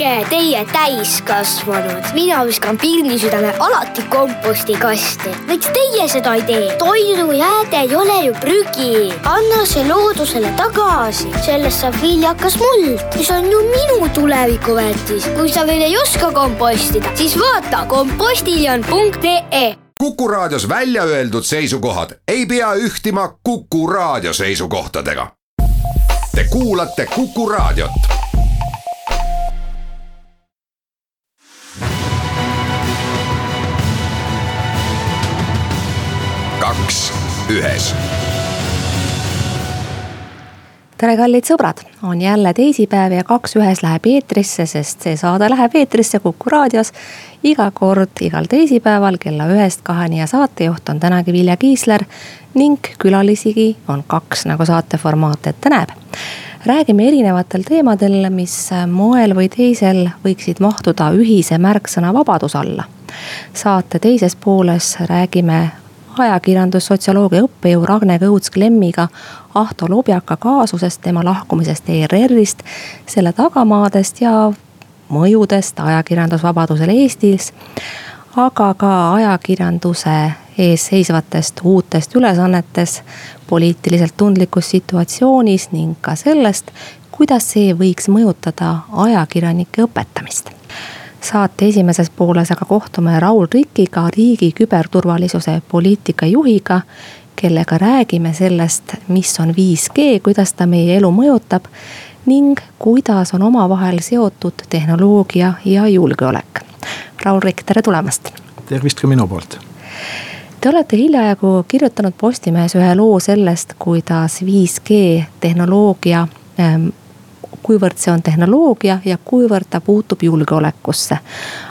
olge teie täiskasvanud. mina viskan pirnisüdame alati kompostikasti. miks teie seda ei tee? toidujääde ei ole ju prügi. anna see loodusele tagasi, sellest saab viljakas muld, mis on ju minu tulevikuväärtis. kui sa veel ei oska kompostida, siis vaata kompostiljon.ee Kuku Raadios välja öeldud seisukohad ei pea ühtima Kuku Raadio seisukohtadega. Te kuulate Kuku Raadiot. Kaks ühes tere, kallid sõbrad, on jälle teisipäev ja Kaks ühes läheb eetrisse, sest see saade läheb eetrisse Kuku raadios. iga kord, igal teisipäeval kella ühest kaheni ja saatejuht on tänagi Vilja Kiisler. ning külalisigi on kaks, nagu saate formaat ette näeb. räägime erinevatel teemadel, mis moel või teisel võiksid mahtuda ühise märksõna vabaduse alla. saate teises pooles räägime ajakirjandussotsioloogia õppejõu Ragne Kõuts-Klemmiga Ahto Lubjaka kaasusest, tema lahkumisest ERR-ist, selle tagamaadest ja mõjudest ajakirjandusvabadusele Eestis. aga ka ajakirjanduse ees seisvatest uutest ülesannetes poliitiliselt tundlikus situatsioonis ning ka sellest, kuidas see võiks mõjutada ajakirjanike õpetamist saate esimeses pooles aga kohtume Raul Rikiga, riigi küberturvalisuse poliitika juhiga, kellega räägime sellest, mis on 5G, kuidas ta meie elu mõjutab ning kuidas on omavahel seotud tehnoloogia ja julgeolek. Raul Rikk, tere tulemast. tervist ka minu poolt. Te olete hiljaaegu kirjutanud Postimehes ühe loo sellest, kuidas 5G tehnoloogia ähm, kuivõrd see on tehnoloogia ja kuivõrd ta puutub julgeolekusse.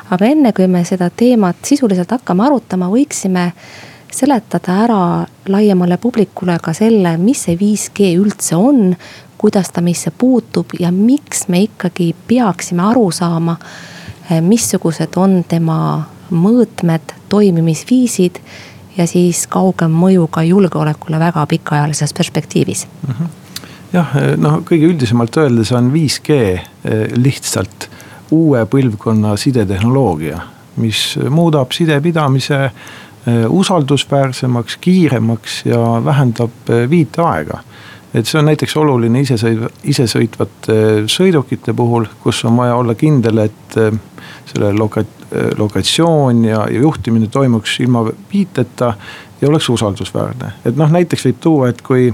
aga enne kui me seda teemat sisuliselt hakkame arutama, võiksime seletada ära laiemale publikule ka selle, mis see 5G üldse on. kuidas ta meisse puutub ja miks me ikkagi peaksime aru saama, missugused on tema mõõtmed, toimimisviisid ja siis kaugem mõju ka julgeolekule väga pikaajalises perspektiivis mm. -hmm jah, noh kõige üldisemalt öeldes on 5G eh, lihtsalt uue põlvkonna sidetehnoloogia, mis muudab sidepidamise eh, usaldusväärsemaks, kiiremaks ja vähendab eh, viiteaega. et see on näiteks oluline isesõiv-, isesõitvate sõidukite puhul, kus on vaja olla kindel, et selle loka-, lokatsioon ja, ja juhtimine toimuks ilma viiteta ja oleks usaldusväärne. et noh, näiteks võib tuua, et kui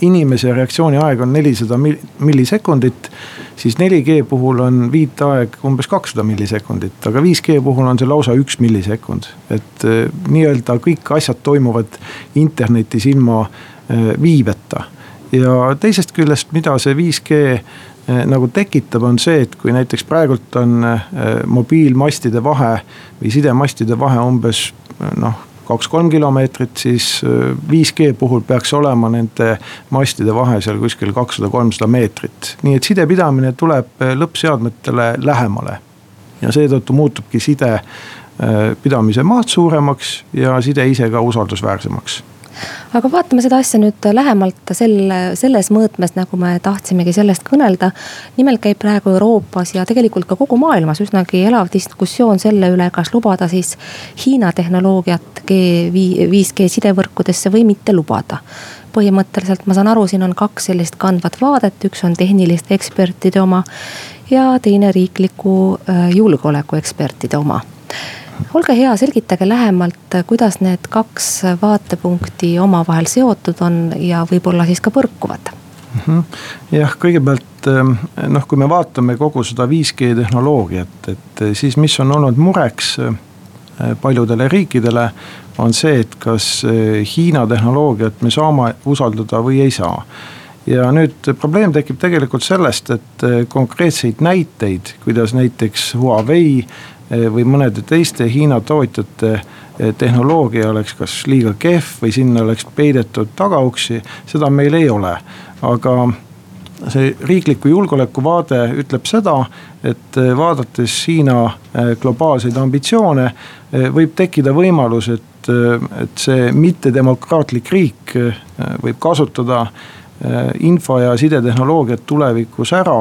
inimese reaktsiooniaeg on nelisada millisekundit. siis 4G puhul on viiteaeg umbes kakssada millisekundit, aga 5G puhul on see lausa üks millisekund. et eh, nii-öelda kõik asjad toimuvad internetis ilma eh, viiveta. ja teisest küljest, mida see 5G eh, nagu tekitab, on see, et kui näiteks praegult on mobiilmastide vahe või sidemastide vahe umbes noh kaks-kolm kilomeetrit, siis 5G äh, puhul peaks olema nende mastide vahe seal kuskil kakssada, kolmsada meetrit. nii et sidepidamine tuleb äh, lõppseadmetele lähemale. ja seetõttu muutubki side äh, pidamise maht suuremaks ja side ise ka usaldusväärsemaks aga vaatame seda asja nüüd lähemalt selle, selles mõõtmes, nagu me tahtsimegi sellest kõnelda. nimelt käib praegu Euroopas ja tegelikult ka kogu maailmas üsnagi elav diskussioon selle üle, kas lubada siis Hiina tehnoloogiat G5, 5G sidevõrkudesse või mitte lubada. Põhimõtteliselt ma saan aru, siin on kaks sellist kandvat vaadet, üks on tehniliste ekspertide oma ja teine riikliku äh, julgeolekuekspertide oma olge hea, selgitage lähemalt, kuidas need kaks vaatepunkti omavahel seotud on ja võib-olla siis ka põrkuvad -hmm. jah, kõigepealt ähm, noh, kui me vaatame kogu seda 5G tehnoloogiat, et äh, siis, mis on olnud mureks äh, paljudele riikidele, on see, et kas äh, Hiina tehnoloogiat me saame usaldada või ei saa ja nüüd probleem tekib tegelikult sellest, et konkreetseid näiteid, kuidas näiteks Huawei või mõnede teiste Hiina tootjate eh, tehnoloogia oleks kas liiga kehv või sinna oleks peidetud tagauksi, seda meil ei ole. aga see riikliku julgeoleku vaade ütleb seda, et eh, vaadates Hiina globaalseid ambitsioone, võib tekkida võimalus, et, et see mittedemokraatlik riik võib kasutada info- ja sidetehnoloogiat tulevikus ära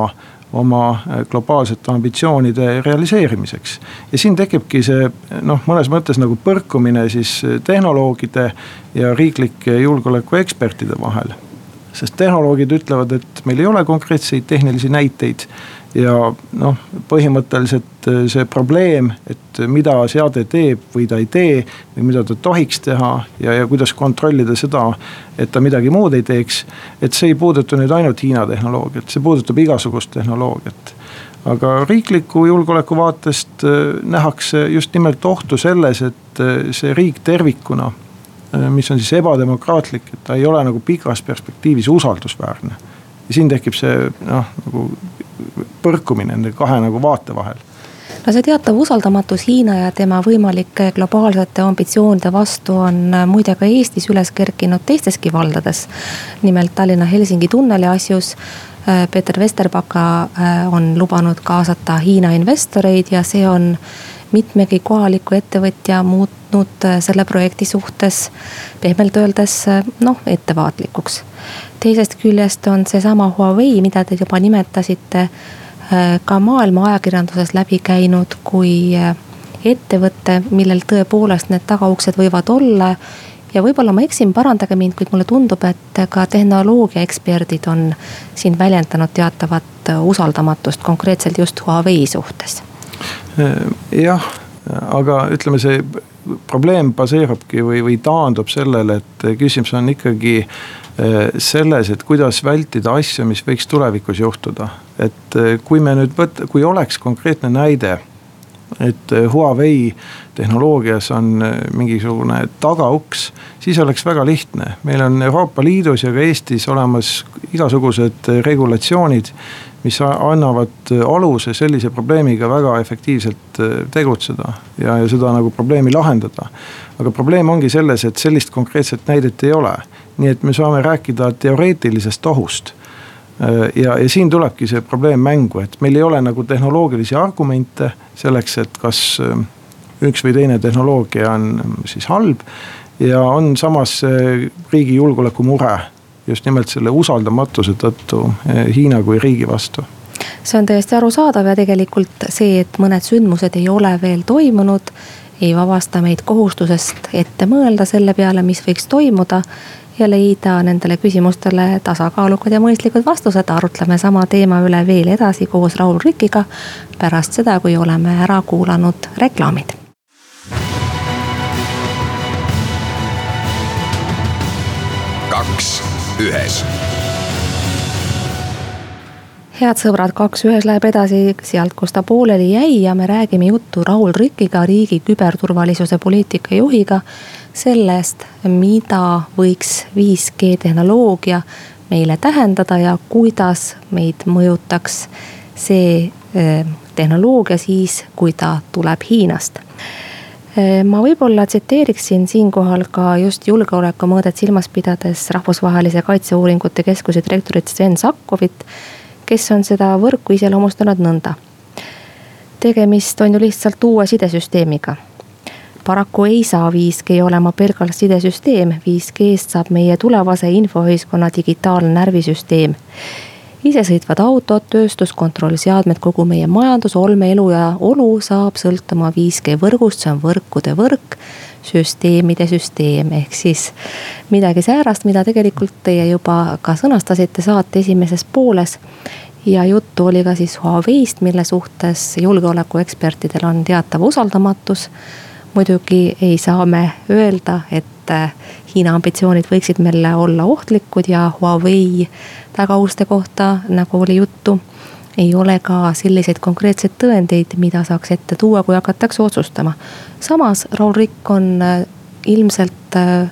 oma äh, globaalsete ambitsioonide realiseerimiseks. ja siin tekibki see noh, mõnes mõttes nagu põrkumine siis tehnoloogide ja riiklike julgeolekuekspertide vahel. sest tehnoloogid ütlevad, et meil ei ole konkreetseid tehnilisi näiteid ja noh, põhimõtteliselt äh, see probleem, et mida seade teeb või ta ei tee või mida ta tohiks teha ja, ja kuidas kontrollida seda, et ta midagi muud ei teeks. et see ei puuduta nüüd ainult Hiina tehnoloogiat, see puudutab igasugust tehnoloogiat. aga riikliku julgeoleku vaatest äh, nähakse just nimelt ohtu selles, et äh, see riik tervikuna, mis on siis ebademokraatlik, et ta ei ole nagu pikas perspektiivis usaldusväärne ja siin tekib see noh, nagu põrkumine nende kahe nagu vaate vahel no see teatav usaldamatus Hiina ja tema võimalike globaalsete ambitsioonide vastu on äh, muide ka Eestis üles kerkinud teisteski valdades. nimelt Tallinna-Helsingi tunneli asjus. Äh, Peeter Vesterbaka äh, on lubanud kaasata Hiina investoreid ja see on mitmegi kohaliku ettevõtja muutnud selle projekti suhtes pehmelt öeldes noh, ettevaatlikuks. teisest küljest on seesama Huawei, mida te juba nimetasite Äh, ka maailma ajakirjanduses läbi käinud kui äh, ettevõte, millel tõepoolest need tagauksed võivad olla. ja võib-olla ma eksin, parandage mind, kuid mulle tundub, et ka tehnoloogia eksperdid on siin väljendanud teatavat äh, usaldamatust konkreetselt just Huawei suhtes. Jah, aga ütleme, see probleem baseerubki või, või taandub sellele, et küsimus on ikkagi Äh, selles, et kuidas vältida asja, mis võiks tulevikus juhtuda. et äh, kui me nüüd võt-, kui oleks konkreetne näide, et äh, Huawei tehnoloogias on mingisugune tagauks, siis oleks väga lihtne. meil on Euroopa Liidus ja ka Eestis olemas igasugused regulatsioonid, mis annavad aluse sellise probleemiga väga efektiivselt tegutseda ja, ja seda nagu probleemi lahendada. aga probleem ongi selles, et sellist konkreetset näidet ei ole nii et me saame rääkida teoreetilisest ohust. ja, ja siin tulebki see probleem mängu, et meil ei ole nagu tehnoloogilisi argumente selleks, et kas äh, üks või teine tehnoloogia on äh, siis halb. ja on samas riigi julgeoleku mure just nimelt selle usaldamatuse tõttu äh, Hiina kui riigi vastu see on täiesti arusaadav ja tegelikult see, et mõned sündmused ei ole veel toimunud, ei vabasta meid kohustusest ette mõelda selle peale, mis võiks toimuda ja leida nendele küsimustele tasakaalukad ja mõistlikud vastused. arutleme sama teema üle veel edasi koos Raul Rikiga pärast seda, kui oleme ära kuulanud reklaamid. kaks ühes head sõbrad, kaks ühes läheb edasi sealt, kus ta pooleli jäi ja me räägime juttu Raul Rikiga, riigi küberturvalisuse poliitika juhiga sellest, mida võiks 5G tehnoloogia meile tähendada ja kuidas meid mõjutaks see eh, tehnoloogia siis, kui ta tuleb Hiinast. Ma võib-olla tsiteeriksin siinkohal ka just julgeolekumõõdet silmas pidades Rahvusvahelise Kaitseuuringute Keskuse direktorit Sven Sakkovit, kes on seda võrku iseloomustanud nõnda. tegemist on ju lihtsalt uue sidesüsteemiga paraku ei saa 5G olema pelgalt sidesüsteem, 5G-st saab meie tulevase infoühiskonna digitaalne närvisüsteem. Isesõitvad autod, tööstuskontrollseadmed, kogu meie majandus, olmeelu ja olu saab sõltuma 5G võrgust, see on võrkude võrk süsteemide süsteem, ehk siis midagi säärast, mida tegelikult teie juba ka sõnastasite saate esimeses pooles. ja juttu oli ka siis Huawei'st, mille suhtes julgeolekuekspertidel on teatav usaldamatus. Muidugi ei saa me öelda, et Hiina ambitsioonid võiksid meile olla ohtlikud ja Huawei tagauste kohta, nagu oli juttu. ei ole ka selliseid konkreetseid tõendeid, mida saaks ette tuua, kui hakatakse otsustama. samas Raul Rikk on äh, ilmselt äh,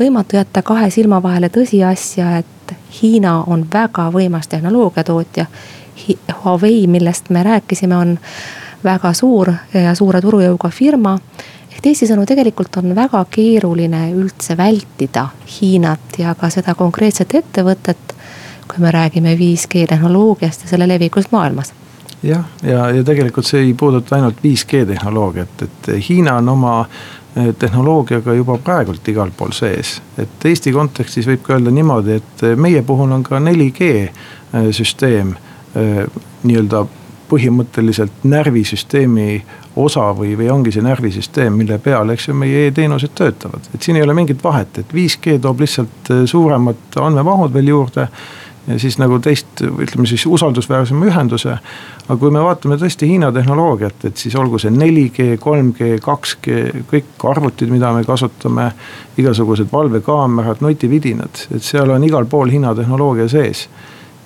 võimatu jätta kahe silma vahele tõsiasja, et Hiina on väga võimas tehnoloogiatootja. Huawei, millest me rääkisime, on väga suur ja suure turujõuga firma. Ehk teisisõnu, tegelikult on väga keeruline üldse vältida Hiinat ja ka seda konkreetset ettevõtet. kui me räägime 5G tehnoloogiast ja selle levikust maailmas jah, ja, ja, ja tegelikult see ei puuduta ainult 5G tehnoloogiat, et Hiina on oma eh, tehnoloogiaga juba praegult igal pool sees. et Eesti kontekstis võib ka öelda niimoodi, et meie puhul on ka 4G eh, süsteem nii-öelda põhimõtteliselt närvisüsteemi osa või, või ongi see närvisüsteem, mille peal, eks ju, meie e-teenused töötavad. et siin ei ole mingit vahet, et 5G toob lihtsalt suuremad andmemahud veel juurde ja siis nagu teist, ütleme siis usaldusväärsema ühenduse. aga kui me vaatame tõesti Hiina tehnoloogiat, et siis olgu see 4G, 3G, 2G, kõik arvutid, mida me kasutame. igasugused valvekaamerad, nutividinad, et seal on igal pool Hiina tehnoloogia sees.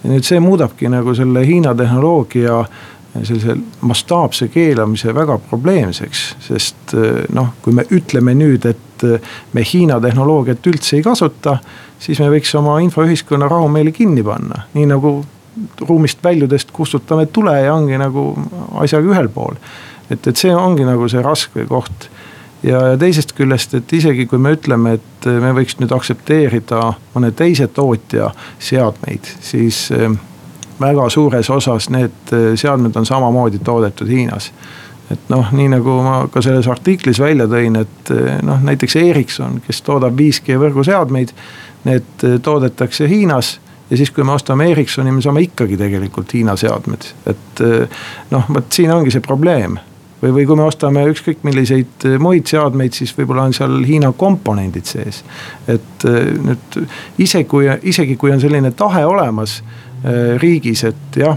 Ja nüüd see muudabki nagu selle Hiina tehnoloogia sellise mastaapse keelamise väga probleemseks, sest noh, kui me ütleme nüüd, et me Hiina tehnoloogiat üldse ei kasuta siis me võiks oma infoühiskonna rahumeeli kinni panna, nii nagu ruumist väljudest kustutame tule ja ongi nagu asjaga ühel pool. et, et see ongi nagu see raske koht. Ja, ja teisest küljest, et isegi kui me ütleme, et me võiks nüüd aktsepteerida mõne teise tootja seadmeid, siis eh, väga suures osas need eh, seadmed on samamoodi toodetud Hiinas et noh, nii nagu ma ka selles artiklis välja tõin, et eh, noh, näiteks Ericsson, kes toodab 5G võrguseadmeid need eh, toodetakse Hiinas ja siis, kui me ostame Ericssoni, me saame ikkagi tegelikult Hiina seadmed, et eh, noh, vot siin ongi see probleem. Või, või kui me ostame ükskõik milliseid eh, muid seadmeid, siis võib-olla on seal Hiina komponendid sees. et nüüd ise, kui, isegi kui on selline tahe olemas riigis, et jah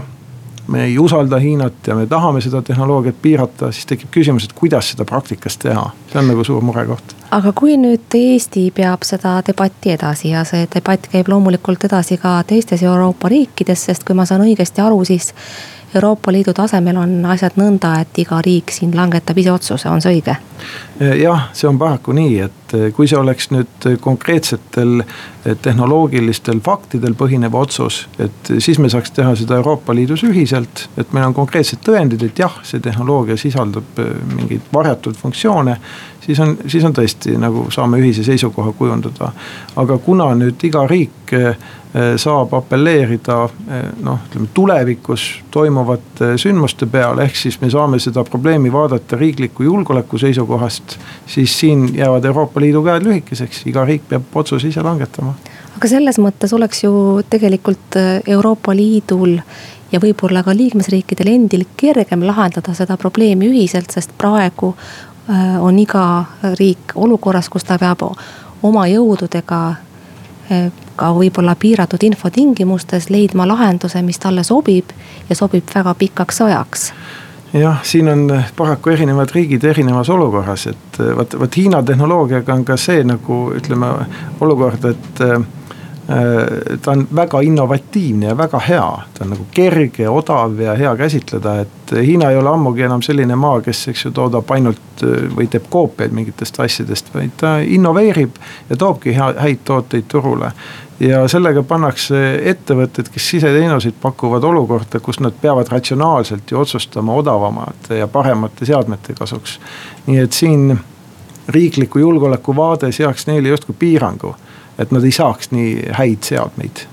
me ei usalda Hiinat ja me tahame seda tehnoloogiat piirata, siis tekib küsimus, et kuidas seda praktikas teha. see on nagu suur murekoht. aga kui nüüd Eesti peab seda debatti edasi ja see debatt käib loomulikult edasi ka teistes Euroopa riikides, sest kui ma saan õigesti aru, siis Euroopa Liidu tasemel on asjad nõnda, et iga riik siin langetab ise otsuse, on see õige? jah, see on paraku nii, et kui see oleks nüüd konkreetsetel tehnoloogilistel faktidel põhinev otsus, et siis me saaks teha seda Euroopa Liidus ühiselt. et meil on konkreetsed tõendid, et jah, see tehnoloogia sisaldab mingeid varjatud funktsioone siis on, siis on tõesti nagu saame ühise seisukoha kujundada. aga kuna nüüd iga riik eh, saab apelleerida eh, noh, ütleme tulevikus toimuvate sündmuste peale, ehk siis me saame seda probleemi vaadata riikliku julgeoleku seisukohast. siis siin jäävad Euroopa Liidu käed lühikeseks, iga riik peab otsuse ise langetama. aga selles mõttes oleks ju tegelikult eh, Euroopa Liidul ja võib-olla ka liikmesriikidel endil kergem lahendada seda probleemi ühiselt, sest praegu on iga riik olukorras, kus ta peab oma jõududega ka võib-olla piiratud info tingimustes leidma lahenduse, mis talle sobib ja sobib väga pikaks ajaks. Jah, siin on paraku erinevad riigid erinevas olukorras, et vot, vot Hiina tehnoloogiaga on ka see nagu ütleme olukord, et Äh, ta on väga innovatiivne ja väga hea, ta on nagu kerge, odav ja hea käsitleda, et Hiina ei ole ammugi enam selline maa, kes, eks ju, toodab ainult äh, või teeb koopiaid mingitest asjadest, vaid ta innoveerib ja toobki hea, häid tooteid turule. ja sellega pannakse ettevõtted, kes siseteenuseid pakuvad olukorda, kus nad peavad ratsionaalselt ju otsustama odavamate ja paremate seadmete kasuks. nii et siin riikliku julgeoleku vaade seaks neile justkui piirangu et nad ei saaks nii häid seadmeid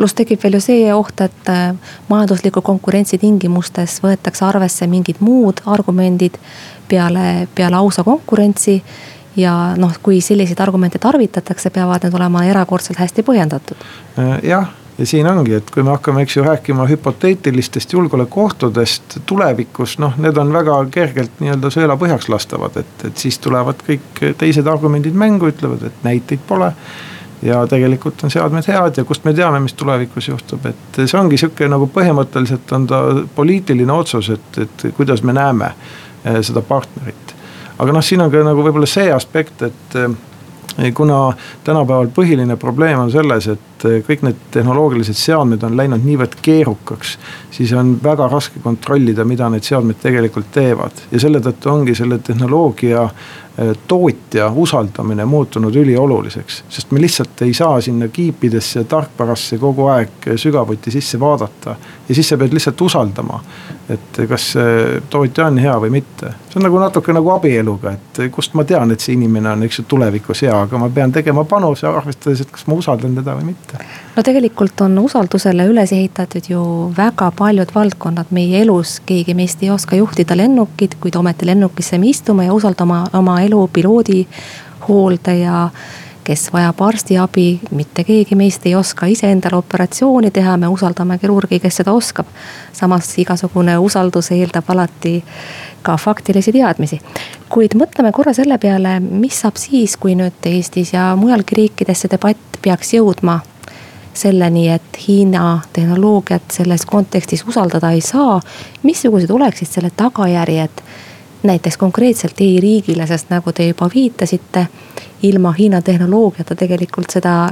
pluss tekib veel ju see oht, et äh, majandusliku konkurentsi tingimustes võetakse arvesse mingid muud argumendid peale, peale ausa konkurentsi. ja noh, kui selliseid argumente tarvitatakse, peavad need olema erakordselt hästi põhjendatud. Äh, jah, ja siin ongi, et kui me hakkame, eks ju, rääkima hüpoteetilistest julgeolekuohtudest tulevikus, noh, need on väga kergelt nii-öelda sõela põhjaks lastavad, et, et siis tulevad kõik teised argumendid mängu, ütlevad, et näiteid pole ja tegelikult on seadmed head ja kust me teame, mis tulevikus juhtub, et see ongi sihuke nagu põhimõtteliselt on ta poliitiline otsus, et, et kuidas me näeme eh, seda partnerit. aga noh, siin on ka nagu võib-olla see aspekt, et eh, kuna tänapäeval põhiline probleem on selles, et eh, kõik need tehnoloogilised seadmed on läinud niivõrd keerukaks. siis on väga raske kontrollida, mida need seadmed tegelikult teevad ja selle tõttu ongi selle tehnoloogia Äh, tootja usaldamine muutunud ülioluliseks. sest me lihtsalt ei saa sinna kiipidesse, tarkvarasse kogu aeg sügavuti sisse vaadata. ja siis sa pead lihtsalt usaldama, et kas tootja on hea või mitte. see on nagu natuke nagu abieluga, et kust ma tean, et see inimene on, eks ju, tulevikus hea, aga ma pean tegema panuse, arvestades, et kas ma usaldan teda või mitte. No tegelikult on usaldusele üles ehitatud ju väga paljud valdkonnad meie elus, keegi meist ei oska juhtida lennukit, kuid ometi lennukisse me istume ja usaldame oma elu piloodi, hooldaja, kes vajab arstiabi, mitte keegi meist ei oska iseendale operatsiooni teha, me usaldame kirurgi, kes seda oskab. samas igasugune usaldus eeldab alati ka faktilisi teadmisi. kuid mõtleme korra selle peale, mis saab siis, kui nüüd Eestis ja mujalgi riikides see debatt peaks jõudma selleni, et Hiina tehnoloogiat selles kontekstis usaldada ei saa. missugused oleksid selle tagajärjed näiteks konkreetselt e-riigile, sest nagu te juba viitasite, ilma Hiina tehnoloogiata tegelikult seda,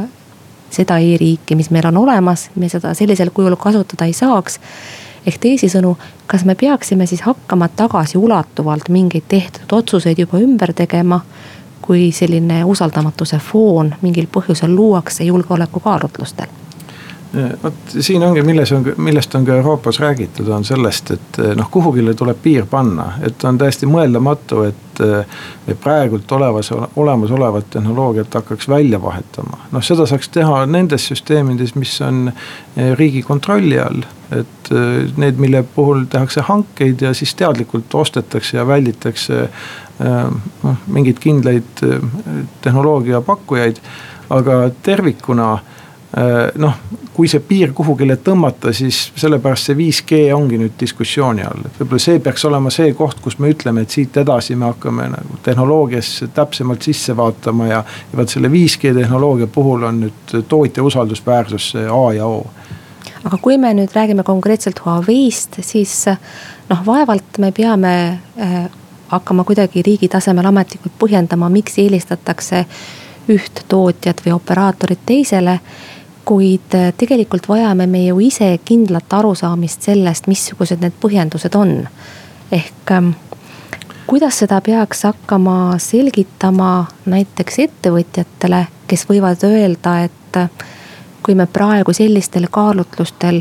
seda e-riiki, mis meil on olemas, me seda sellisel kujul kasutada ei saaks. ehk teisisõnu, kas me peaksime siis hakkama tagasiulatuvalt mingeid tehtud otsuseid juba ümber tegema kui selline usaldamatuse foon mingil põhjusel luuakse julgeolekukaalutlustel vot siin ongi, milles on, millest on ka Euroopas räägitud, on sellest, et noh, kuhugile tuleb piir panna, et on täiesti mõeldamatu, et. et praegult olevas, olemasolevat tehnoloogiat hakkaks välja vahetama, noh seda saaks teha nendes süsteemides, mis on eh, riigi kontrolli all. et eh, need, mille puhul tehakse hankeid ja siis teadlikult ostetakse ja välditakse eh, noh, mingeid kindlaid tehnoloogia pakkujaid, aga tervikuna noh, kui see piir kuhugile tõmmata, siis sellepärast see 5G ongi nüüd diskussiooni all, et võib-olla see peaks olema see koht, kus me ütleme, et siit edasi me hakkame nagu tehnoloogiasse täpsemalt sisse vaatama ja. ja vot selle 5G tehnoloogia puhul on nüüd tootja usaldusväärsus see A ja O aga kui me nüüd räägime konkreetselt Huawei'st, siis noh, vaevalt me peame äh, hakkama kuidagi riigi tasemel ametlikult põhjendama, miks eelistatakse üht tootjat või operaatorit teisele kuid äh, tegelikult vajame me ju ise kindlat arusaamist sellest, missugused need põhjendused on. ehk ähm, kuidas seda peaks hakkama selgitama näiteks ettevõtjatele, kes võivad öelda, et äh, kui me praegu sellistel kaalutlustel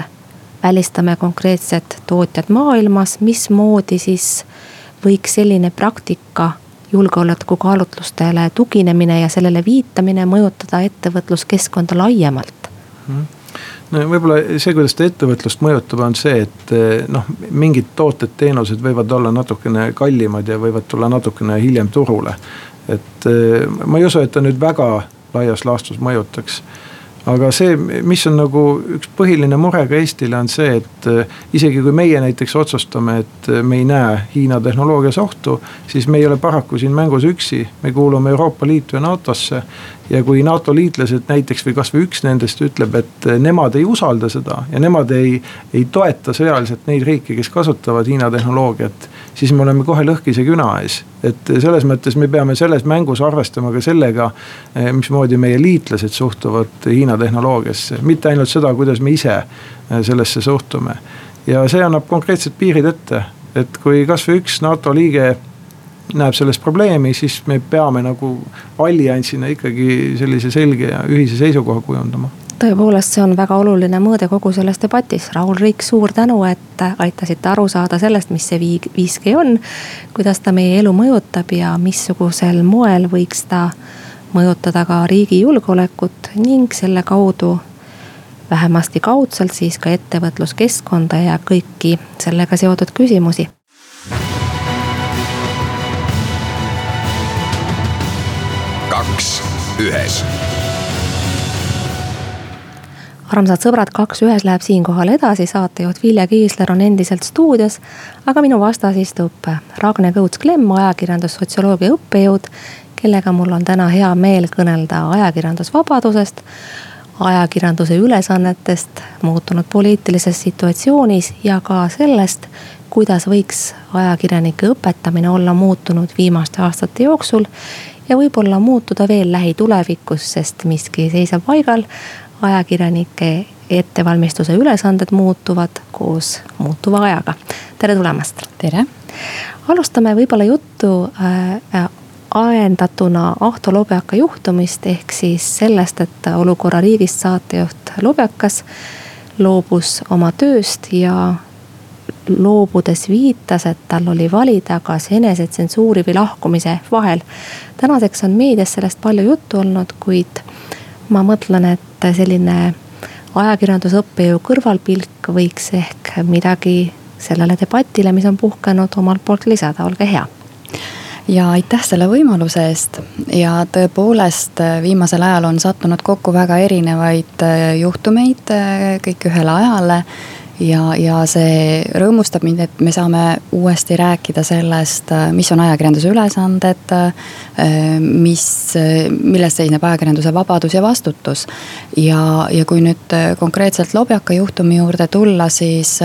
välistame konkreetsed tootjad maailmas, mismoodi siis võiks selline praktika julgeolekukaalutlustele tuginemine ja sellele viitamine mõjutada ettevõtluskeskkonda laiemalt? Mhm. no võib-olla see, kuidas ta ettevõtlust mõjutab, on see, et eh, noh, mingid tooted, teenused võivad olla natukene kallimad ja võivad tulla natukene hiljem turule. et eh, ma ei usu, et ta nüüd väga laias laastus mõjutaks aga see, mis on nagu üks põhiline mure ka Eestile, on see, et eh, isegi kui meie näiteks otsustame, et me ei näe Hiina tehnoloogias ohtu, siis me ei ole paraku siin mängus üksi, me kuulume Euroopa Liitu ja NATO-sse ja kui NATO liitlased näiteks või kasvõi üks nendest ütleb, et nemad ei usalda seda ja nemad ei, ei toeta sõjaliselt neid riike, kes kasutavad Hiina tehnoloogiat. siis me oleme kohe lõhkise küna ees, et selles mõttes me peame selles mängus arvestama ka sellega, eh, mismoodi meie liitlased suhtuvad Hiina tehnoloogiasse, mitte ainult seda, kuidas me ise eh, sellesse suhtume. ja see annab konkreetsed piirid ette, et kui kasvõi üks NATO liige näeb selles probleemi, siis me peame nagu alliansina ikkagi sellise selge ja ühise seisukoha kujundama tõepoolest, see on väga oluline mõõde kogu selles debatis. Raul Riik, suur tänu, et aitasite aru saada sellest, mis see 5G on. kuidas ta meie elu mõjutab ja missugusel moel võiks ta mõjutada ka riigi julgeolekut ning selle kaudu vähemasti kaudselt siis ka ettevõtluskeskkonda ja kõiki sellega seotud küsimusi kaks ühes armsad sõbrad, kaks ühes läheb siinkohal edasi, saatejuht Vilja Kiisler on endiselt stuudios. aga minu vastas istub Ragne Kõuts-Klemm, ajakirjandussotsioloogia õppejõud, kellega mul on täna hea meel kõnelda ajakirjandusvabadusest, ajakirjanduse ülesannetest muutunud poliitilises situatsioonis ja ka sellest, kuidas võiks ajakirjanike õpetamine olla muutunud viimaste aastate jooksul ja võib-olla muutuda veel lähitulevikus, sest miski ei seisa paigal. ajakirjanike ettevalmistuse ülesanded muutuvad koos muutuva ajaga. tere tulemast. tere. alustame võib-olla juttu äh, ajendatuna Ahto Lobjaka juhtumist, ehk siis sellest, et olukorra riigist saatejuht Lobjakas loobus oma tööst ja loobudes viitas, et tal oli valida, kas enesetsensuuri või lahkumise vahel. tänaseks on meedias sellest palju juttu olnud, kuid ma mõtlen, et selline ajakirjandusõppejõu kõrvalpilk võiks ehk midagi sellele debatile, mis on puhkenud, omalt poolt lisada, olge hea! Ja aitäh selle võimaluse eest! Ja tõepoolest viimasel ajal on sattunud kokku väga erinevaid juhtumeid kõik ühele ajale ja, ja see rõõmustab mind, et me saame uuesti rääkida sellest, mis on ajakirjanduse ülesanded. mis, milles seisneb ajakirjanduse vabadus ja vastutus. ja, ja kui nüüd konkreetselt Lobjaka juhtumi juurde tulla, siis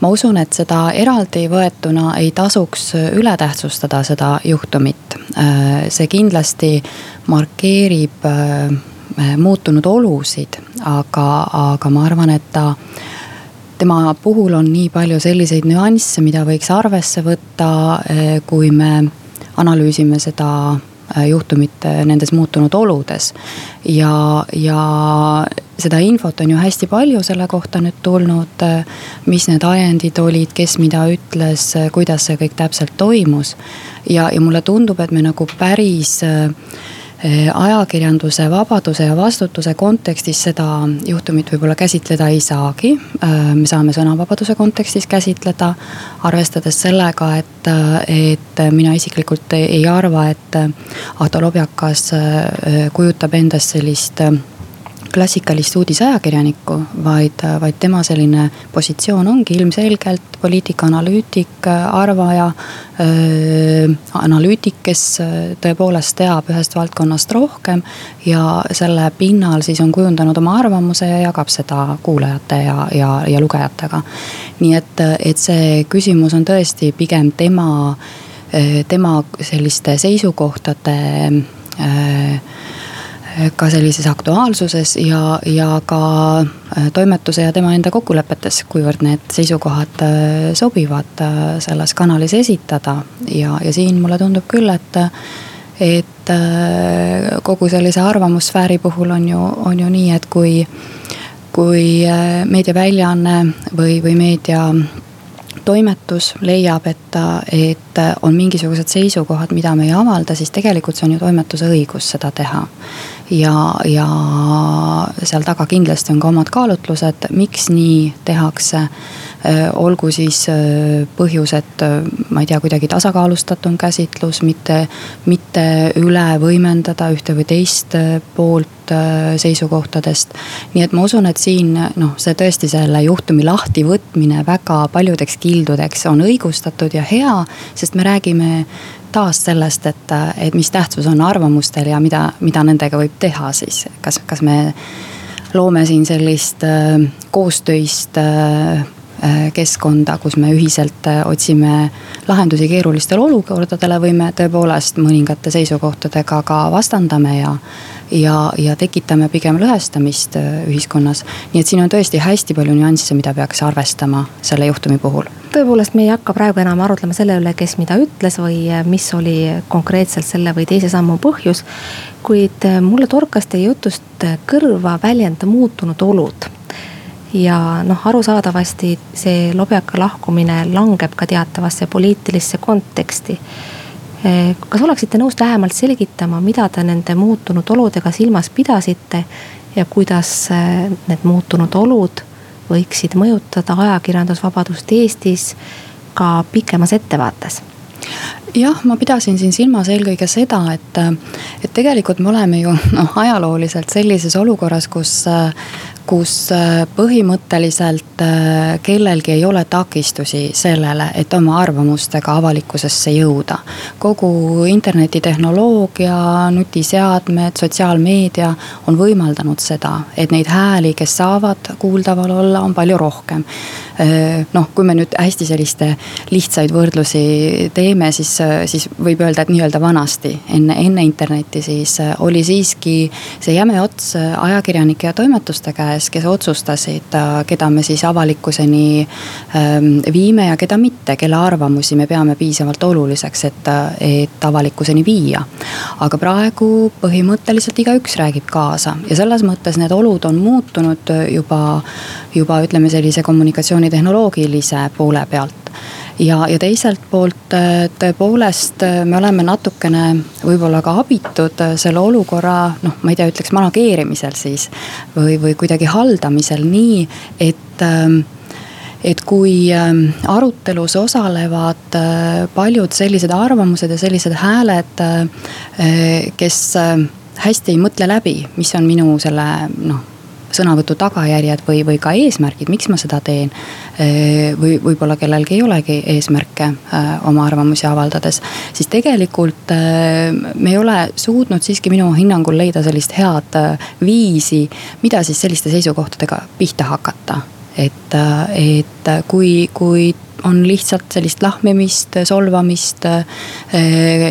ma usun, et seda eraldi võetuna ei tasuks ületähtsustada seda juhtumit. see kindlasti markeerib muutunud olusid, aga, aga ma arvan, et ta tema puhul on nii palju selliseid nüansse, mida võiks arvesse võtta, eh, kui me analüüsime seda eh, juhtumit eh, nendes muutunud oludes. ja, ja seda infot on ju hästi palju selle kohta nüüd tulnud. mis need ajendid olid, kes mida ütles, kuidas see kõik täpselt toimus. ja, ja mulle tundub, et me nagu päris Eh, ajakirjanduse vabaduse ja vastutuse kontekstis seda juhtumit võib-olla käsitleda ei saagi. Eh, me saame sõnavabaduse kontekstis käsitleda, arvestades sellega, et, et mina isiklikult ei arva, et Ahto Lobjakas eh, kujutab endast sellist klassikalist uudisajakirjanikku, vaid, vaid tema selline positsioon ongi ilmselgelt poliitikaanalüütik, arvaja. analüütik, kes tõepoolest teab ühest valdkonnast rohkem ja selle pinnal siis on kujundanud oma arvamuse ja jagab seda kuulajate ja, ja, ja lugejatega. nii et, et see küsimus on tõesti pigem tema, tema selliste seisukohtade äh, ka sellises aktuaalsuses ja, ja ka äh, toimetuse ja tema enda kokkulepetes, kuivõrd need seisukohad äh, sobivad selles kanalis esitada. ja, ja siin mulle tundub küll, et, et kogu sellise arvamussfääri puhul on ju, on ju nii, et kui, kui meediaväljaanne või, või meedia toimetus leiab, et, et on mingisugused seisukohad, mida me ei avalda, siis tegelikult see on ju toimetuse õigus seda teha ja, ja seal taga kindlasti on ka omad kaalutlused, miks nii tehakse. olgu siis põhjused, ma ei tea, kuidagi tasakaalustatum käsitlus, mitte, mitte üle võimendada ühte või teist poolt seisukohtadest. nii et ma usun, et siin noh, see tõesti selle juhtumi lahtivõtmine väga paljudeks kildudeks on õigustatud ja hea, sest me räägime taas sellest, et, et mis tähtsus on arvamustel ja mida, mida nendega võib teha siis. kas, kas me loome siin sellist äh, koostöist äh, keskkonda, kus me ühiselt otsime lahendusi keerulistele olukordadele või me tõepoolest mõningate seisukohtadega ka vastandame ja ja, ja tekitame pigem lõhestamist äh, ühiskonnas. nii et siin on tõesti hästi palju nüansse, mida peaks arvestama selle juhtumi puhul. tõepoolest, me ei hakka praegu enam arutlema selle üle, kes mida ütles või äh, mis oli konkreetselt selle või teise sammu põhjus. kuid äh, mulle torkas teie jutust kõrva väljend muutunud olud ja noh, arusaadavasti see Lobjaka lahkumine langeb ka teatavasse poliitilisse konteksti Eh, kas oleksite nõus lähemalt selgitama, mida te nende muutunud oludega silmas pidasite ja kuidas eh, need muutunud olud võiksid mõjutada ajakirjandusvabadust Eestis ka pikemas ettevaates? jah, ma pidasin siin silmas eelkõige seda, et, et tegelikult me oleme ju noh, ajalooliselt sellises olukorras, kus kus äh, põhimõtteliselt äh, kellelgi ei ole takistusi sellele, et oma arvamustega avalikkusesse jõuda. kogu internetitehnoloogia, nutiseadmed, sotsiaalmeedia on võimaldanud seda, et neid hääli, kes saavad kuuldaval olla, on palju rohkem. Äh, noh, kui me nüüd hästi selliste lihtsaid võrdlusi teeme, siis, siis võib öelda, et nii-öelda vanasti enne, enne internetti siis oli siiski see jäme ots ajakirjanike ja toimetuste käes kes otsustasid, äh, keda me siis avalikkuseni ähm, viime ja keda mitte, kelle arvamusi me peame piisavalt oluliseks, et, äh, et avalikkuseni viia. aga praegu põhimõtteliselt igaüks räägib kaasa ja selles mõttes need olud on muutunud juba, juba ütleme sellise kommunikatsioonitehnoloogilise poole pealt ja, ja teiselt poolt äh, tõepoolest äh, me oleme natukene võib-olla ka abitud äh, selle olukorra, noh, ma ei tea, ütleks manageerimisel siis. või, või kuidagi haldamisel nii, et, ähm, et kui ähm, arutelus osalevad paljud sellised arvamused ja sellised hääled, kes hästi ei mõtle läbi, mis on minu selle noh sõnavõtu tagajärjed või, või ka eesmärgid, miks ma seda teen. või võib-olla kellelgi ei olegi eesmärke oma arvamusi avaldades, siis tegelikult me ei ole suutnud siiski minu hinnangul leida sellist head viisi, mida siis selliste seisukohtadega pihta hakata et, et kui, kui on lihtsalt sellist lahmimist, solvamist,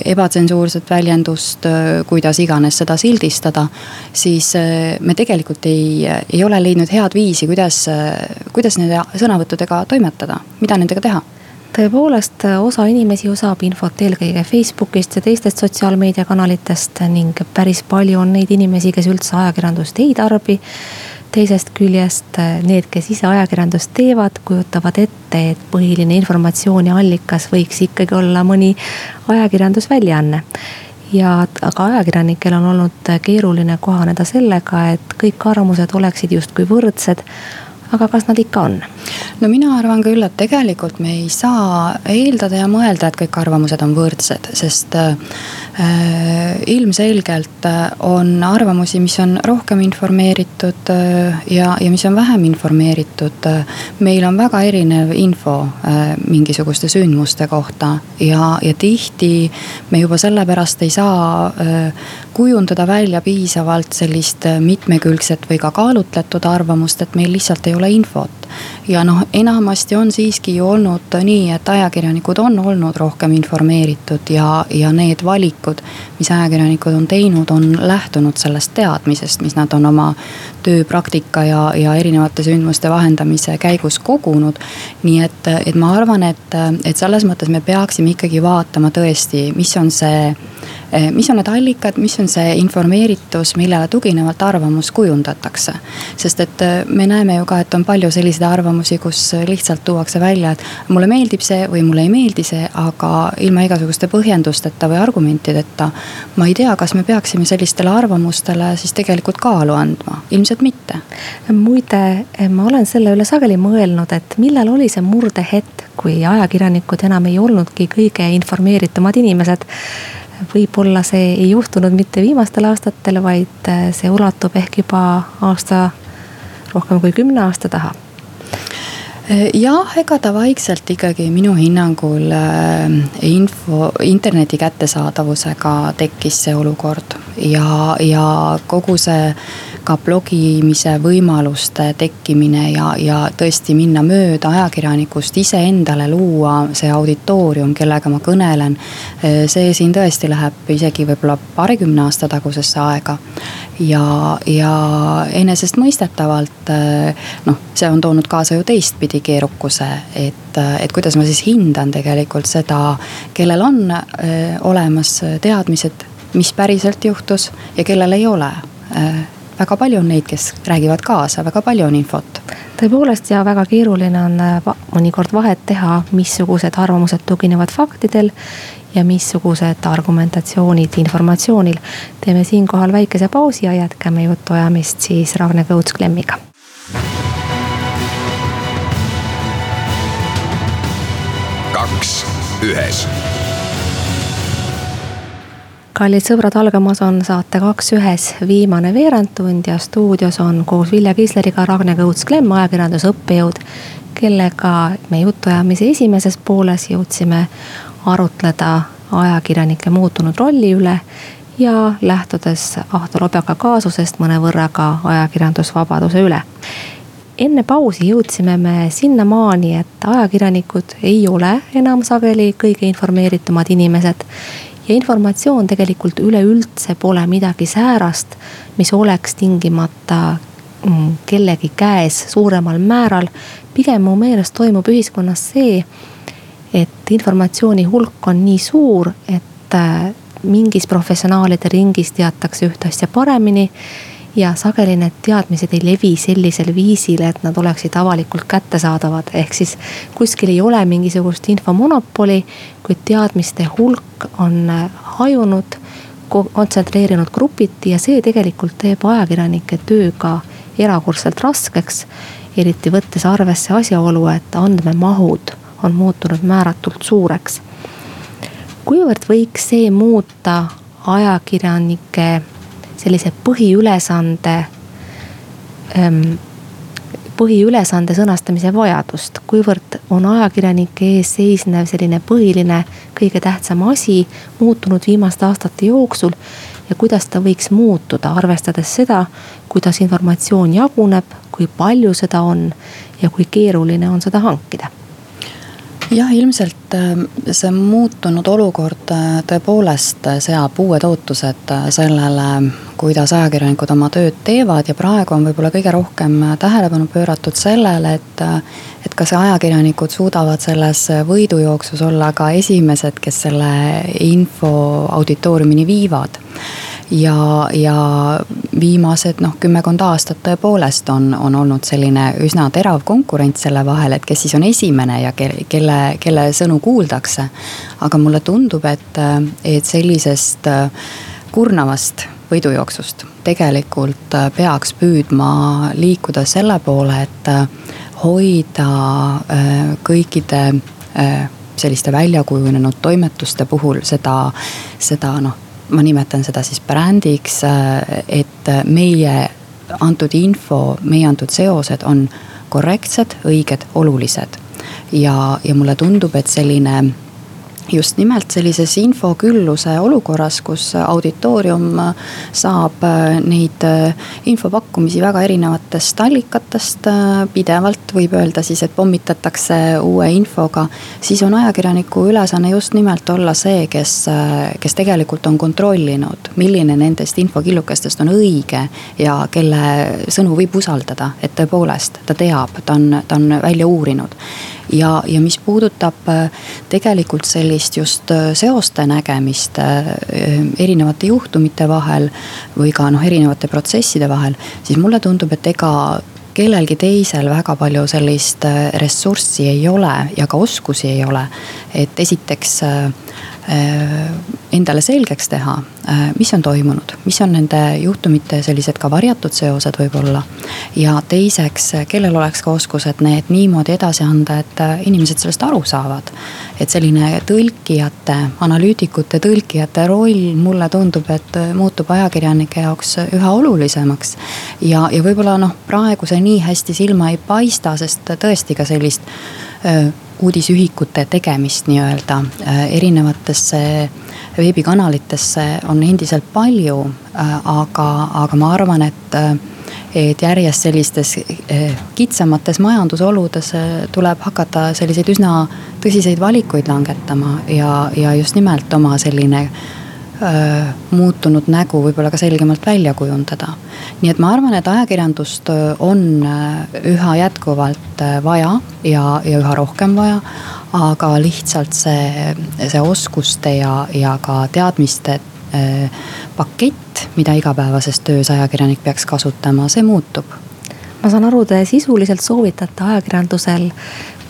ebatsensuurset väljendust, kuidas iganes seda sildistada. siis me tegelikult ei, ei ole leidnud head viisi, kuidas, kuidas nende sõnavõttudega toimetada, mida nendega teha tõepoolest, osa inimesi saab infot eelkõige Facebookist ja teistest sotsiaalmeediakanalitest ning päris palju on neid inimesi, kes üldse ajakirjandust ei tarbi teisest küljest äh, need, kes ise ajakirjandust teevad, kujutavad ette, et põhiline informatsiooni allikas võiks ikkagi olla mõni ajakirjandusväljaanne. ja aga ajakirjanikel on olnud keeruline kohaneda sellega, et kõik arvamused oleksid justkui võrdsed aga kas nad ikka on? no mina arvan küll, et tegelikult me ei saa eeldada ja mõelda, et kõik arvamused on võrdsed, sest äh, ilmselgelt äh, on arvamusi, mis on rohkem informeeritud äh, ja, ja mis on vähem informeeritud. meil on väga erinev info äh, mingisuguste sündmuste kohta ja, ja tihti me juba sellepärast ei saa äh, kujundada välja piisavalt sellist äh, mitmekülgset või ka kaalutletud arvamust, et meil lihtsalt ei ole infot. Ja noh, enamasti on siiski ju olnud nii, et ajakirjanikud on olnud rohkem informeeritud ja, ja need valikud, mis ajakirjanikud on teinud, on lähtunud sellest teadmisest, mis nad on oma tööpraktika ja, ja erinevate sündmuste vahendamise käigus kogunud. nii et, et ma arvan, et, et selles mõttes me peaksime ikkagi vaatama tõesti, mis on see Eh, mis on need allikad, mis on see informeeritus, millele tuginevalt arvamus kujundatakse. sest et eh, me näeme ju ka, et on palju selliseid arvamusi, kus lihtsalt tuuakse välja, et mulle meeldib see või mulle ei meeldi see, aga ilma igasuguste põhjendusteta või argumentideta. ma ei tea, kas me peaksime sellistele arvamustele siis tegelikult kaalu andma, ilmselt mitte. muide, ma olen selle üle sageli mõelnud, et millal oli see murdehetk, kui ajakirjanikud enam ei olnudki kõige informeeritumad inimesed võib-olla see ei juhtunud mitte viimastel aastatel, vaid see ulatub ehk juba aasta, rohkem kui kümne aasta taha jah, ega ta vaikselt ikkagi minu hinnangul äh, info, interneti kättesaadavusega tekkis see olukord. Ja, ja kogu see ka blogimise võimaluste tekkimine ja, ja tõesti minna mööda ajakirjanikust iseendale luua see auditoorium, kellega ma kõnelen. see siin tõesti läheb isegi võib-olla paarikümne aasta tagusesse aega. ja, ja enesestmõistetavalt noh, see on toonud kaasa ju teistpidi keerukuse, et, et kuidas ma siis hindan tegelikult seda, kellel on öö, olemas teadmised mis päriselt juhtus ja kellel ei ole väga palju on neid, kes räägivad kaasa, väga palju on infot. tõepoolest ja väga keeruline on äh, mõnikord vahet teha, missugused arvamused tuginevad faktidel ja missugused argumentatsioonid informatsioonil. teeme siinkohal väikese pausi ja jätkame jutuajamist siis Ragne Kõuts-Klemmiga. kaks ühes kallid sõbrad, algamas on saate Kaks ühes viimane veerandtund ja stuudios on koos Vilja Kiisleriga Ragne Kõuts-Klemm, ajakirjanduse õppejõud. kellega me jutuajamise esimeses pooles jõudsime arutleda ajakirjanike muutunud rolli üle ja lähtudes Ahto Lobjaka kaasusest mõnevõrra ka ajakirjandusvabaduse üle enne pausi jõudsime me sinnamaani, et ajakirjanikud ei ole enam sageli kõige informeeritumad inimesed ja informatsioon tegelikult üleüldse pole midagi säärast, mis oleks tingimata mm, kellegi käes suuremal määral. pigem mu meelest toimub ühiskonnas see, et informatsiooni hulk on nii suur, et äh, mingis professionaalide ringis teatakse ühte asja paremini ja sageli need teadmised ei levi sellisel viisil, et nad oleksid avalikult kättesaadavad, ehk siis kuskil ei ole mingisugust infomonopoli, kuid teadmiste hulk on äh, hajunud, kontsentreerinud grupiti ja see tegelikult teeb ajakirjanike töö ka erakordselt raskeks. eriti võttes arvesse asjaolu, et andmemahud on muutunud määratult suureks. kuivõrd võiks see muuta ajakirjanike sellise põhiülesande ähm, põhiülesande sõnastamise vajadust, kuivõrd on ajakirjanike ees seisnev selline põhiline, kõige tähtsam asi muutunud viimaste aastate jooksul. ja kuidas ta võiks muutuda, arvestades seda, kuidas informatsioon jaguneb, kui palju seda on ja kui keeruline on seda hankida jah, ilmselt äh, see muutunud olukord äh, tõepoolest äh, seab uued ootused sellele, kuidas ajakirjanikud oma tööd teevad ja praegu on võib-olla kõige rohkem tähelepanu pööratud sellele, et. et kas ajakirjanikud suudavad selles võidujooksus olla ka esimesed, kes selle info auditooriumini viivad ja, ja viimased noh, kümmekond aastat tõepoolest on, on olnud selline üsna terav konkurents selle vahel, et kes siis on esimene ja kelle, kelle, kelle sõnu kuuldakse. aga mulle tundub, et, et sellisest kurnavast võidujooksust tegelikult peaks püüdma liikuda selle poole, et hoida kõikide selliste väljakujunenud toimetuste puhul seda, seda noh ma nimetan seda siis brändiks, äh, et meie antud info, meie antud seosed on korrektsed, õiged, olulised. ja, ja mulle tundub, et selline just nimelt sellises infokülluse olukorras, kus auditoorium saab äh, neid äh, infopakkumisi väga erinevatest allikatest äh, pidevalt, võib öelda siis, et pommitatakse uue infoga. siis on ajakirjaniku ülesanne just nimelt olla see, kes, kes tegelikult on kontrollinud, milline nendest infokillukestest on õige ja kelle sõnu võib usaldada, et tõepoolest ta teab, ta on, ta on välja uurinud ja, ja mis puudutab äh, tegelikult sellist just äh, seoste nägemist äh, erinevate juhtumite vahel või ka noh, erinevate protsesside vahel, siis mulle tundub, et ega kellelgi teisel väga palju sellist ressurssi ei ole ja ka oskusi ei ole. et esiteks endale selgeks teha, äh, mis on toimunud, mis on nende juhtumite sellised ka varjatud seosed võib-olla. ja teiseks, kellel oleks ka oskused need niimoodi edasi anda, et äh, inimesed sellest aru saavad. et selline tõlkijate, analüütikute, tõlkijate roll mulle tundub, et muutub ajakirjanike jaoks üha olulisemaks. ja, ja võib-olla noh, praegu see nii hästi silma ei paista, sest tõesti ka sellist uudisühikute tegemist nii-öelda äh, erinevatesse veebikanalitesse on endiselt palju. Äh, aga, aga ma arvan, et, äh, et järjest sellistes kitsamates majandusoludes tuleb hakata selliseid üsna tõsiseid valikuid langetama ja, ja just nimelt oma selline Äh, muutunud nägu võib-olla ka selgemalt välja kujundada. nii et ma arvan, et ajakirjandust on üha jätkuvalt vaja ja, ja üha rohkem vaja. aga lihtsalt see, see oskuste ja, ja ka teadmiste pakett, mida igapäevases töös ajakirjanik peaks kasutama, see muutub ma saan aru, te sisuliselt soovitate ajakirjandusel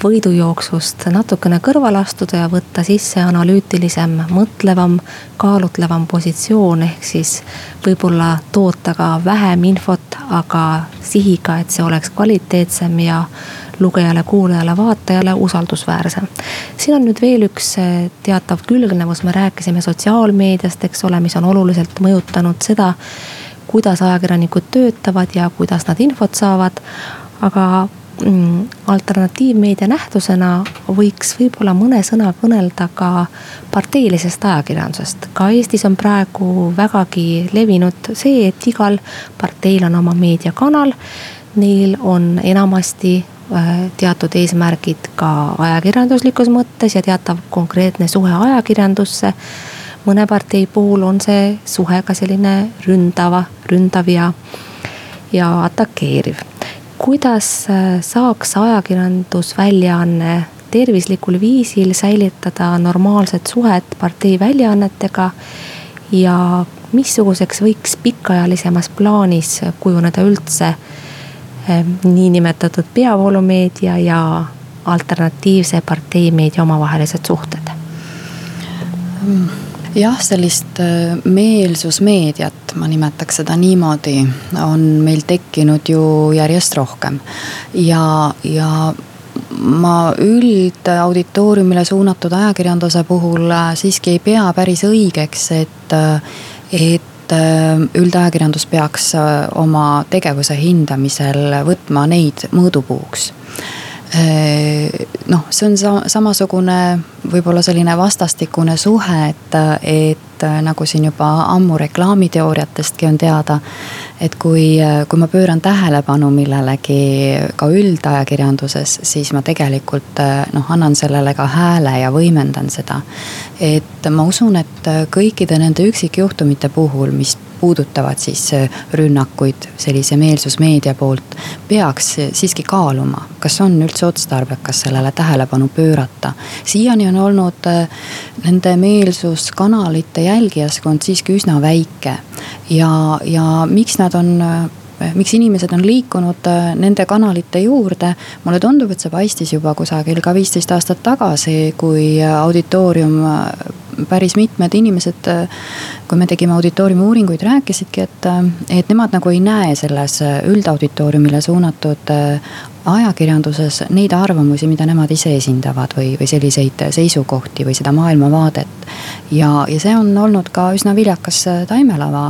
võidujooksust natukene kõrvale astuda ja võtta sisse analüütilisem, mõtlevam, kaalutlevam positsioon, ehk siis võib-olla toota ka vähem infot, aga sihiga, et see oleks kvaliteetsem ja lugejale, kuulajale, vaatajale usaldusväärsem. siin on nüüd veel üks eh, teatav külgnevus, me rääkisime sotsiaalmeediast, eks ole, mis on oluliselt mõjutanud seda, kuidas ajakirjanikud töötavad ja kuidas nad infot saavad. aga alternatiivmeedia nähtusena võiks võib-olla mõne sõna kõnelda ka parteilisest ajakirjandusest. ka Eestis on praegu vägagi levinud see, et igal parteil on oma meediakanal. Neil on enamasti äh, teatud eesmärgid ka ajakirjanduslikus mõttes ja teatav konkreetne suhe ajakirjandusse. mõne partei puhul on see suhe ka selline ründava, ründav ja, ja atakeeriv kuidas äh, saaks ajakirjandusväljaanne tervislikul viisil säilitada normaalset suhet partei väljaannetega ja missuguseks võiks pikaajalisemas plaanis kujuneda üldse äh, niinimetatud peavoolumeedia ja alternatiivse parteimeedia omavahelised suhted? Jah, sellist äh, meelsusmeediat, ma nimetaks seda niimoodi, on meil tekkinud ju järjest rohkem. ja, ja ma üldauditooriumile suunatud ajakirjanduse puhul äh, siiski ei pea päris õigeks, et, et üldajakirjandus peaks oma tegevuse hindamisel võtma neid mõõdupuuks noh, see on sa-, samasugune võib-olla selline vastastikune suhe, et, et nagu siin juba ammu reklaamiteooriatestki on teada. Et kui, kui ma pööran tähelepanu millelegi ka üldajakirjanduses, siis ma tegelikult noh, annan sellele ka hääle ja võimendan seda. et ma usun, et kõikide nende üksikjuhtumite puhul, mis puudutavad siis äh, rünnakuid sellise meelsusmeedia poolt, peaks siiski kaaluma, kas on üldse otstarbekas sellele tähelepanu pöörata. siiani on olnud äh, nende meelsuskanalite jälgijaskond siiski üsna väike ja, ja miks nad on äh, miks inimesed on liikunud nende kanalite juurde. mulle tundub, et see paistis juba kusagil ka viisteist aastat tagasi, kui auditoorium päris mitmed inimesed, kui me tegime auditooriumi uuringuid, rääkisidki, et, et nemad nagu ei näe selles üldauditooriumile suunatud ajakirjanduses neid arvamusi, mida nemad ise esindavad või, või selliseid seisukohti või seda maailmavaadet. ja, ja see on olnud ka üsna viljakas taimelava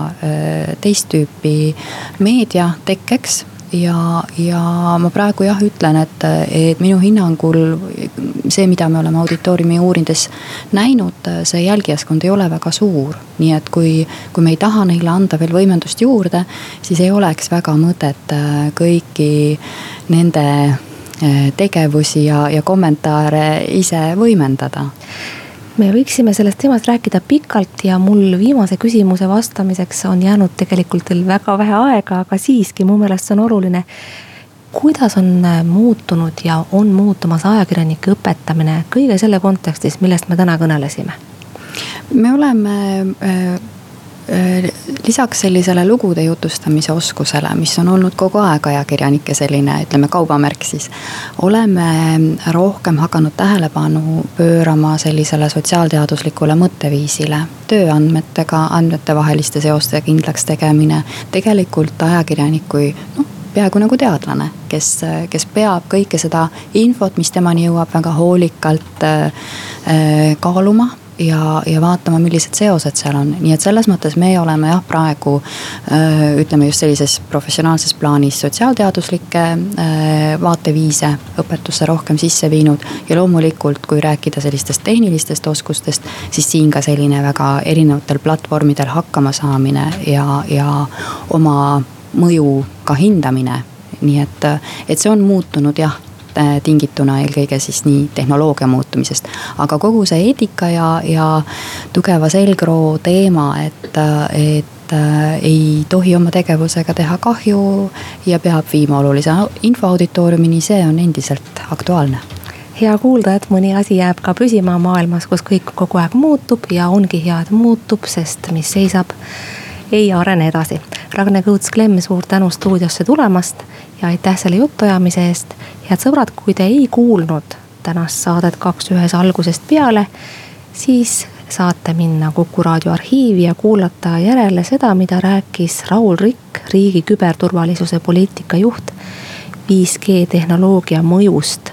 teist tüüpi meedia tekkeks ja, ja ma praegu jah ütlen, et, et minu hinnangul see, mida me oleme auditooriumi uurides näinud, see jälgijaskond ei ole väga suur. nii et kui, kui me ei taha neile anda veel võimendust juurde, siis ei oleks väga mõtet äh, kõiki nende äh, tegevusi ja, ja kommentaare ise võimendada me võiksime sellest teemast rääkida pikalt ja mul viimase küsimuse vastamiseks on jäänud tegelikult veel väga vähe aega, aga siiski mu meelest see on oluline. kuidas on äh, muutunud ja on muutumas ajakirjanike õpetamine kõige selle kontekstis, millest me täna kõnelesime? me oleme äh, lisaks sellisele lugude jutustamise oskusele, mis on olnud kogu aeg ajakirjanike selline, ütleme kaubamärk siis. oleme rohkem hakanud tähelepanu pöörama sellisele sotsiaalteaduslikule mõtteviisile. tööandmetega, andmetevaheliste seoste kindlaks tegemine, tegelikult ajakirjanik kui noh peaaegu nagu teadlane, kes, kes peab kõike seda infot, mis temani jõuab, väga hoolikalt äh, kaaluma ja, ja vaatama, millised seosed seal on, nii et selles mõttes me oleme jah, praegu ütleme just sellises professionaalses plaanis sotsiaalteaduslikke vaateviise õpetusse rohkem sisse viinud. ja loomulikult, kui rääkida sellistest tehnilistest oskustest, siis siin ka selline väga erinevatel platvormidel hakkama saamine ja, ja oma mõju ka hindamine nii et, et see on muutunud jah tingituna eelkõige siis nii tehnoloogia muutumisest. aga kogu see eetika ja, ja tugeva selgroo teema, et, et äh, ei tohi oma tegevusega teha kahju ja peab viima olulise info auditooriumini, see on endiselt aktuaalne hea kuulda, et mõni asi jääb ka püsima maailmas, kus kõik kogu aeg muutub ja ongi hea, et muutub, sest mis seisab, ei arene edasi. Ragne Kõuts-Klemm, suur tänu stuudiosse tulemast ja aitäh selle jutuajamise eest head sõbrad, kui te ei kuulnud tänast saadet Kaks ühes algusest peale, siis saate minna Kuku raadio arhiivi ja kuulata järele seda, mida rääkis Raul Rikk, riigi küberturvalisuse poliitika juht. 5G tehnoloogia mõjust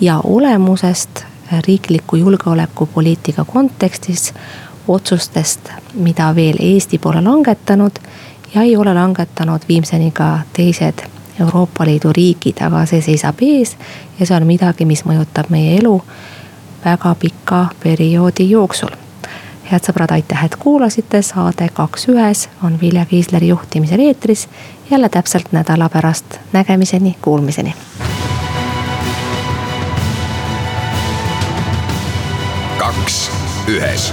ja olemusest riikliku julgeolekupoliitika kontekstis, otsustest, mida veel Eesti pole langetanud ja ei ole langetanud viimseni ka teised Euroopa Liidu riigid, aga see seisab ees ja see on midagi, mis mõjutab meie elu väga pika perioodi jooksul. head sõbrad, aitäh, et kuulasite, saade Kaks ühes on Vilja Kiisleri juhtimisel eetris jälle täpselt nädala pärast, nägemiseni, kuulmiseni. kaks ühes